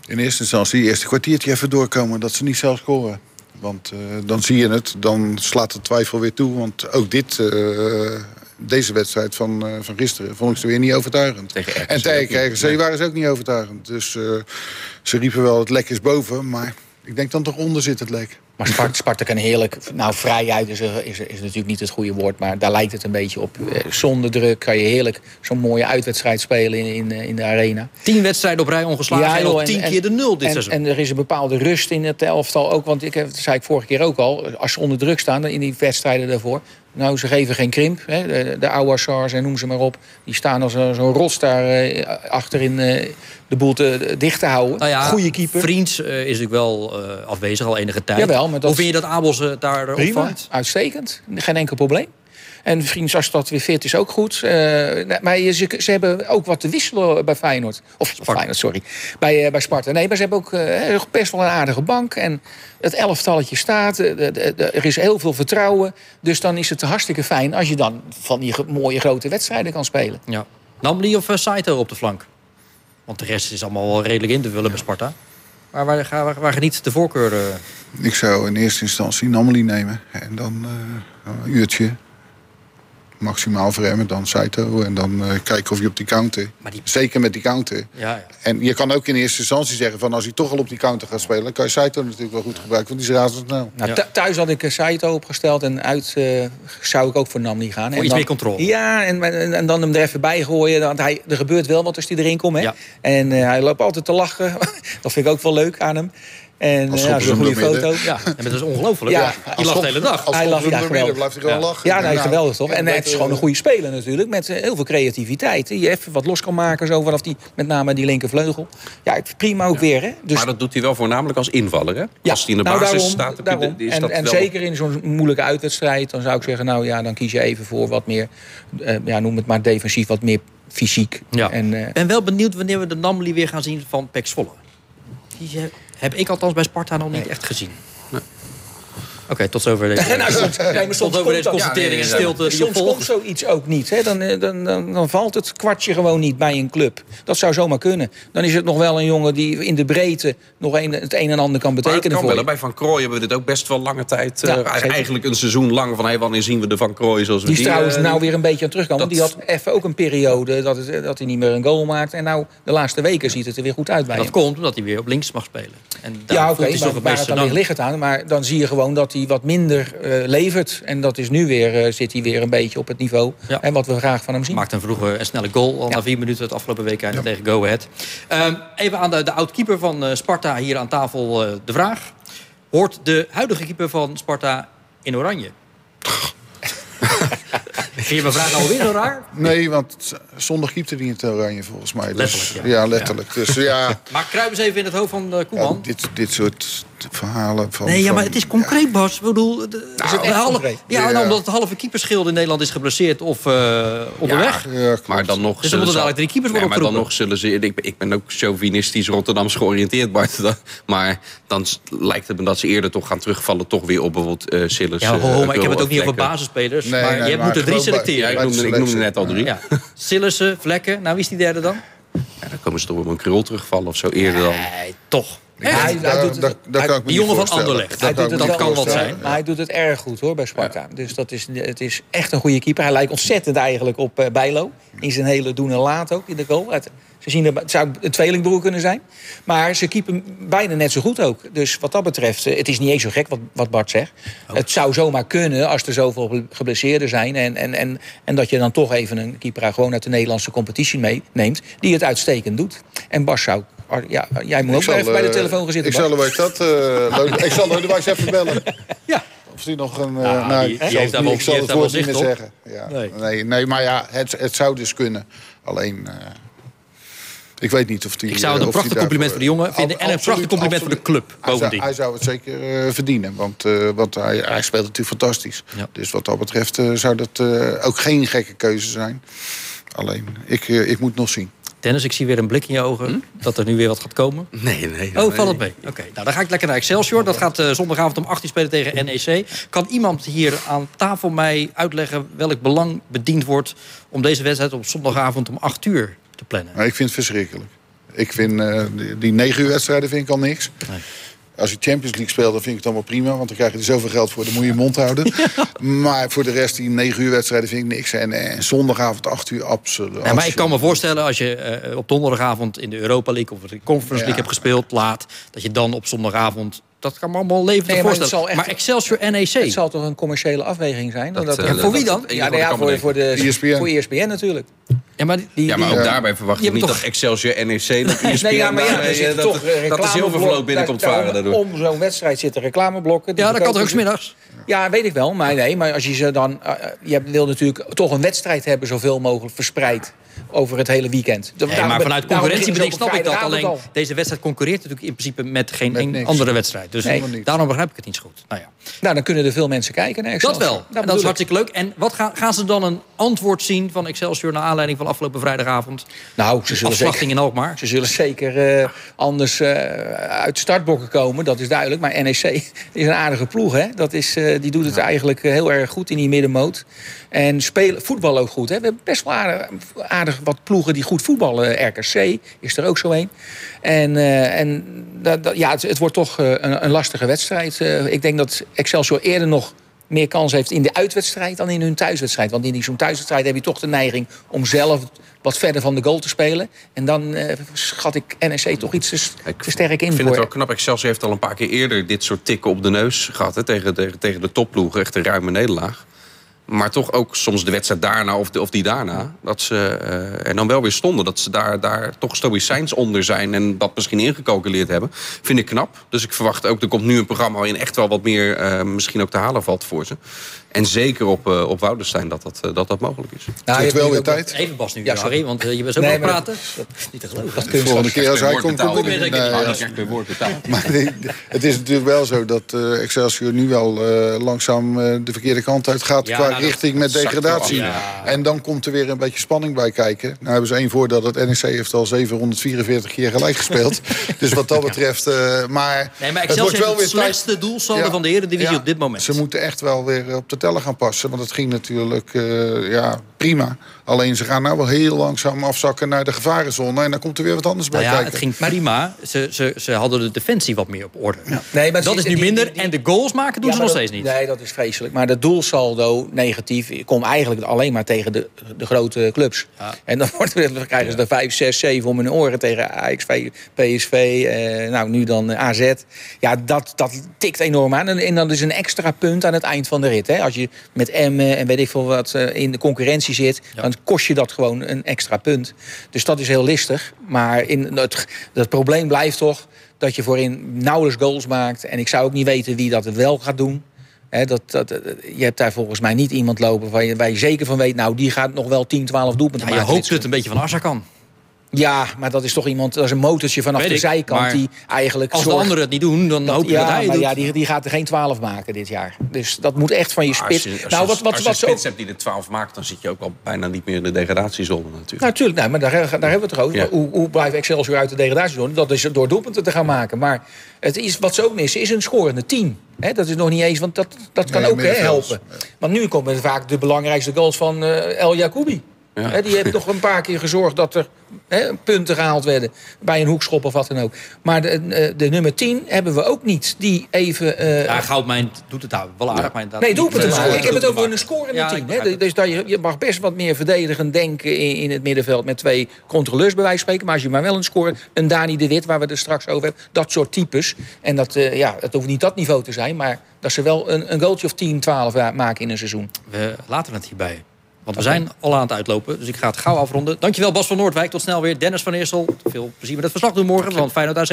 In eerste instantie, eerste kwartiertje even doorkomen dat ze niet zelf scoren. Want uh, dan zie je het, dan slaat de twijfel weer toe. Want ook dit, uh, deze wedstrijd van, uh, van gisteren vond ik ze weer niet overtuigend. Tegen RKC en tegen RKC nee. waren ze ook niet overtuigend. Dus ze riepen wel het lek is boven, maar ik denk dan toch onder zit het lek. Maar Sparta, Sparta kan heerlijk... Nou, vrijheid is, is, is natuurlijk niet het goede woord... maar daar lijkt het een beetje op. Eh, zonder druk kan je heerlijk zo'n mooie uitwedstrijd spelen in, in, in de arena. Tien wedstrijden op rij ongeslagen ja, joh, en, tien keer de nul dit en, seizoen. En er is een bepaalde rust in het elftal ook. Want ik heb, dat zei ik vorige keer ook al... als ze onder druk staan in die wedstrijden daarvoor... Nou, ze geven geen krimp. Hè. De, de Ouassars en noem ze maar op. Die staan als zo'n rots daar eh, achterin eh, de boel te, dicht te houden. Nou ja, Goeie keeper. Vriends uh, is natuurlijk wel afwezig al enige tijd. Jawel, maar dat... Hoe vind je dat Abels daar Prima, opvangt? uitstekend. Geen enkel probleem. En Vriends, als dat weer fit is, ook goed. Uh, maar ze, ze, hebben ook wat te wisselen bij Feyenoord. Of Sparta. Feyenoord, sorry. Bij, uh, bij Sparta. Nee, maar ze hebben ook uh, best wel een aardige bank. En het elftalletje staat. er is heel veel vertrouwen. Dus dan is het hartstikke fijn als je dan van die mooie grote wedstrijden kan spelen. Ja. Namli of Saito op de flank? Want de rest is allemaal wel redelijk in te vullen bij Sparta. Maar waar, waar, waar, waar geniet de voorkeur? Ik zou in eerste instantie Namli nemen. En dan een uurtje maximaal verremmen, dan Saito. En dan uh, kijken of je op die counter... Die... Zeker met die counter. Ja, ja. En je kan ook in eerste instantie zeggen... van als hij toch al op die counter gaat spelen... dan kan je Saito natuurlijk wel goed gebruiken, want die is razendsnel. Nou, ja. Thuis had ik Saito opgesteld en uit uh, zou ik ook voor Namni gaan. Voor en iets dan, meer controle. Ja, en, en, en, dan hem er even bij gooien. Want hij, er gebeurt wel wat als hij erin komt. Hè? En uh, hij loopt altijd te lachen. dat vind ik ook wel leuk aan hem. En als ja, zo'n goede foto. Ja, en dat is ongelooflijk. Ja, hij lacht de hele dag. Als hij lacht ja, midden blijft hij gewoon lachen. Ja, nee, geweldig toch? En het is gewoon een goede speler natuurlijk. Met heel veel creativiteit. Die even wat los kan maken. Zo vanaf die, met name die linkervleugel. Ja, prima ook weer. Hè? Dus... Maar dat doet hij wel voornamelijk als invaller. Hè? Ja, als hij in de nou, basis daarom, staat. Daarom. Is en dat en wel... zeker in zo'n moeilijke uitwedstrijd. Dan zou ik zeggen, nou ja, dan kies je even voor wat meer. Uh, ja, noem het maar defensief, wat meer fysiek. Ja. En, uh, ben wel benieuwd wanneer we de Namely weer gaan zien van Pek Zwolle. Die heb ik althans bij Sparta nog niet nee. echt gezien. Nee. Oké, tot zover deze, Nou, soms, nee, maar soms tot over deze dat. constatering Ja, nee, stilte die je Soms komt volgt. zoiets ook niet. Hè? Dan, eh, dan, dan, dan valt het kwartje gewoon niet bij een club. Dat zou zomaar kunnen. Dan is het nog wel een jongen die in de breedte nog een, het een en ander kan Maar het betekenen kan voor wel. je. Bij Van Krooi hebben we dit ook best wel lange tijd. eh, Ja, eigenlijk- een seizoen lang van hey, wanneer zien we de Van Krooi zoals we Die die, is trouwens eh, nou weer een beetje aan terugkomen. dat- Want die had even ook een periode dat, het, dat hij niet meer een goal maakt. En nou, de laatste weken ziet het er weer goed uit bij Dat hem. komt omdat hij weer op links mag spelen. En daar Ja, oké, zich maar dan weer dan. ligt het aan. Maar dan zie je gewoon dat hij wat minder eh, levert. En dat is nu weer, eh, zit hij weer een beetje op het niveau. Ja. En wat we graag van hem zien. Maakt een vroege en snelle goal al na vier minuten het afgelopen week tegen Go Ahead. Ehm, even aan de, de oud-keeper van eh, Sparta hier aan tafel eh, de vraag. Hoort de huidige keeper van Sparta in oranje? Vind je mijn vraag nou weer zo raar? Nee, want zondag keepte hij in het oranje volgens mij. Dus, Letterlijk, ja. ja. letterlijk. Dus ja, Maar kruip eens even in het hoofd van eh, ja, Koeman. dit, dit soort verhalen van... Nee, ja, maar het is concreet, Bas. Ik bedoel, de, Is het halve-? Ja, Ja. nou, omdat het halve keeperschild in Nederland is geblesseerd of eh, onderweg. Ja. Maar dan nog. Dus er zullen moeten ze- dadelijk drie keepers Nee, worden maar dan nog zullen ze. Ik, ben- ik ben ook chauvinistisch Rotterdams georiënteerd, Bart. Dan- Maar dan lijkt het me dat ze eerder toch gaan terugvallen. Toch weer op bijvoorbeeld eh Sillis. Ja, ho, ho, eh, maar ik heb het ook niet over basisspelers. Nee, maar nee, je hebt maar moeten drie selecteren. Ja, ik noemde, ik noemde net al drie. Ja. Sillissen, Vlekken. Nou, wie is die derde dan? Ja, dan komen ze toch op een krul terugvallen of zo eerder dan. Nee, toch. Hij, doet het- die jongen van. Anderlecht. Dat kan wat zijn. Maar hij doet het erg goed hoor bij Sparta. Dus dat is, het is echt een goede keeper. Hij lijkt ontzettend eigenlijk op eh, Bijlo. In zijn hele doen en laat ook in de goal. Het, ze zien er, het zou een tweelingbroer kunnen zijn. Maar ze keepen bijna net zo goed ook. Dus wat dat betreft, eh, het is niet eens zo gek wat, wat Bart zegt. Het zou zomaar kunnen als er zoveel geblesseerden zijn. En, en, en, en dat je dan toch even een keeper gewoon uit de Nederlandse competitie meeneemt. Die het uitstekend doet. En Bas zou... Ja, jij moet ook Ik maar zal, even bij de eh, telefoon gaan zitten. Ik zal, weet dat, eh, Lode- ik zal even bellen. Ja. Of die nog een... eh Nou, nou, die- ik die zal ik zal het woord niet meer zeggen. Ja. Nee. Nee. Nee, maar ja, het, het zou dus kunnen. Alleen, eh, ik weet niet of die... Ik zou het een prachtig compliment voor de jongen vinden. En een Absoluut, prachtig compliment voor de club. Hij zou, hij zou het zeker eh, verdienen. Want, eh, want hij, hij speelt natuurlijk fantastisch. Ja. Dus wat dat betreft zou dat eh, ook geen gekke keuze zijn. Alleen, ik, ik moet nog zien. Dennis, ik zie weer een blik in je ogen dat er nu weer wat gaat komen. Nee, nee. Oh, valt het mee? Oké, nou dan ga ik lekker naar Excelsior. Dat gaat eh, zondagavond om 18 spelen tegen NEC. Kan iemand hier aan tafel mij uitleggen welk belang bediend wordt... om deze wedstrijd op zondagavond om 8 uur te plannen? Maar ik vind het verschrikkelijk. Ik vind eh, die, die negen uur wedstrijden vind ik al niks. Nee. Als je Champions League speelt, dan vind ik het allemaal prima. Want dan krijg je er zoveel geld voor, dan moet je je mond houden. Maar voor de rest, die negen uur wedstrijden vind ik niks. En, en zondagavond acht uur, absoluut. Ja, maar ik kan me voorstellen als je eh, op donderdagavond in de Europa League of de Conference League Ja. hebt gespeeld, laat, dat je dan op zondagavond. Dat kan me allemaal levendig Nee, maar voorstellen. Maar, echt- Excelsior NEC. Het zal toch een commerciële afweging zijn? Dat, Dat, eh, voor wie dan? ja, nou ja, voor, de, ESPN. voor ESPN natuurlijk. Ja, maar die, Ja, maar ook daarbij verwacht Je ik niet toch- dat Excelsior NEC... Dat Nee, ja, maar ja, er eh, dat, toch dat de reclameblokken. zilvervloot binnenkomt Daar- varen daardoor. Om zo'n wedstrijd zitten reclameblokken. Ja, dat kan toch ook smiddags? Ja, weet ik wel. Maar nee, maar als je ze dan... eh, je wil natuurlijk toch een wedstrijd hebben... zoveel mogelijk verspreid over het hele weekend. Nee, Daarom- maar vanuit beginnen snap ik dat. Alleen deze wedstrijd concurreert natuurlijk in principe met geen Met een andere wedstrijd. Dus Nee. daarom begrijp ik het niet zo goed. Nou ja. Nou, dan kunnen er veel mensen kijken naar Dat Excelsior. wel. En dat bedoel is ik. hartstikke leuk. En wat gaan, gaan ze dan een antwoord zien van Excelsior... naar aanleiding van afgelopen vrijdagavond? Nou, ze zullen zeker, in Alkmaar. ze zullen zeker eh, anders eh, uit de startblokken komen. Dat is duidelijk. Maar NEC is een aardige ploeg. Hè? Dat is, eh, die doet het eigenlijk heel erg goed in die middenmoot. En spelen, voetbal ook goed. Hè? We hebben best wel aardig, aardig wat ploegen die goed voetballen. RKC is er ook zo een. En, en dat, dat- ja, het, het wordt toch een, een lastige wedstrijd. Ik denk dat Excelsior eerder nog meer kans heeft in de uitwedstrijd dan in hun thuiswedstrijd. Want in die- zo'n thuiswedstrijd heb je toch de neiging om zelf wat verder van de goal te spelen. En dan eh, schat ik NEC toch iets te, sterk in Ik vind voor. het wel knap. Excelsior heeft al een paar keer eerder dit soort tikken op de neus gehad. Hè, tegen, tegen, tegen de topploegen. Echt een ruime nederlaag. Maar toch ook soms de wedstrijd daarna of, of die daarna. Dat ze, eh, en dan wel weer stonden. Dat ze daar, daar toch stoïcijns onder zijn. En dat misschien ingecalculeerd hebben. Vind ik knap. Dus ik verwacht ook, er komt nu een programma waarin echt wel wat meer eh, misschien ook te halen valt voor ze. En zeker op, uh, op Woudenstein dat dat, uh, dat dat mogelijk is. Nou, je hebt wel weer tijd. Even Bas nu, ja, sorry, want uh, je bent zo nee, aan het praten. Dat, dat, niet te geloven. Dat kun je volgende keer als hij komt... Maar het is natuurlijk wel zo dat uh, Excelsior nu wel uh, langzaam uh, de verkeerde kant uit gaat... Ja, qua nou, richting met degradatie. Ja. En dan komt er weer een beetje spanning bij kijken. Nou hebben ze één voordeel, dat NEC heeft al 744 keer gelijk gespeeld. dus wat dat betreft... maar, nee, maar het wordt wel weer het slechtste tijd... doelsaldo ja, van de Eredivisie op dit moment. Ze moeten echt wel weer op de gaan passen. Want het ging natuurlijk ja, prima. Alleen ze gaan nou wel heel langzaam afzakken naar de gevarenzone. En dan komt er weer wat anders bij nou ja, kijken. Het ging prima. Ze, ze, ze hadden de defensie wat meer op orde. Ja. Nee, maar dat is nu die, minder. Die, die, en de goals maken doen ja, ze nog dat, steeds niet. Nee, dat is vreselijk. Maar de doelsaldo negatief komt eigenlijk alleen maar tegen de, de grote clubs. Ja. En dan, wordt, dan krijgen ze er 5, 6, 7 om hun oren tegen Ajax, PSV, eh, nou nu dan AZ. Ja, dat, dat tikt enorm aan. En, en dat is een extra punt aan het eind van de rit. Hè. Als je met M en weet ik veel wat in de concurrentie zit, dan kost je dat gewoon een extra punt. Dus dat is heel listig. Maar in het, het probleem blijft toch dat je voorin nauwelijks goals maakt. En ik zou ook niet weten wie dat wel gaat doen. He, dat, dat, je hebt daar volgens mij niet iemand lopen waar je, waar je zeker van weet... nou, die gaat nog wel 10, 12 doelpunten ja, maken. Je hoopt het een beetje van Assa kan. Ja, maar dat is toch iemand, dat is een motortje vanaf Weet de ik, zijkant die eigenlijk. Als de zorgt anderen het niet doen, dan hoop je ja, dat hij het maar doet. ja, die, die gaat er geen 12 maken dit jaar. Dus dat moet echt van je Maar als spits. je, als nou, je, wat, wat, als je wat ook spits hebt die de 12 maakt... dan zit je ook al bijna niet meer in de degradatiezone natuurlijk. Natuurlijk, nou, maar daar, daar hebben we het toch over. Ja. Hoe, hoe blijft Excelsior uit de degradatiezone? Dat is door doelpunten te gaan maken. Maar het is, wat ze ook missen is een scorende 10. Hè, dat is nog niet eens, want dat, dat kan Nee, ook helpen. Want nu komen vaak de belangrijkste goals van eh, El Jacoubi. Ja. Hè, die heeft toch een paar keer gezorgd dat er hè, punten gehaald werden. Bij een hoekschop of wat dan ook. Maar de, eh, de nummer 10 hebben we ook niet. Die even... eh, Ja, Goudmijn doet het daar wel aardig. Maar inderdaad Nee, niet doelpunten met- maken. Ik heb het over een Ja, team. Hè? begrijp het. Dus dat je, je mag best wat meer verdedigend denken in, in het middenveld... met twee controleurs bij wijze van spreken. Maar als je maar wel een score... een Dani de Wit, waar we het er straks over hebben... dat soort types. En dat, eh, ja, het hoeft niet dat niveau te zijn... maar dat ze wel een, een goaltje of 10, 12 wa- maken in een seizoen. We laten het hierbij. Want we zijn al aan het uitlopen, dus ik ga het gauw afronden. Dankjewel Bas van Noordwijk, tot snel weer. Dennis van Eersel, veel plezier met het verslag doen morgen van Feyenoord AZ.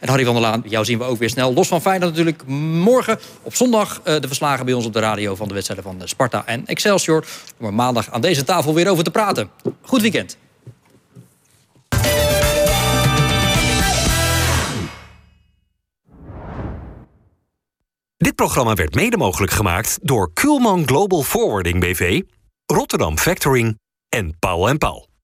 En Harry van der Laan, jou zien we ook weer snel. Los van Feyenoord natuurlijk morgen op zondag eh, de verslagen bij ons op de radio... van de wedstrijden van Sparta en Excelsior. Om er maandag aan deze tafel weer over te praten. Goed weekend. Dit programma werd mede mogelijk gemaakt door Kuhlman Global Forwarding BV, Rotterdam Factoring en Paul en Paul.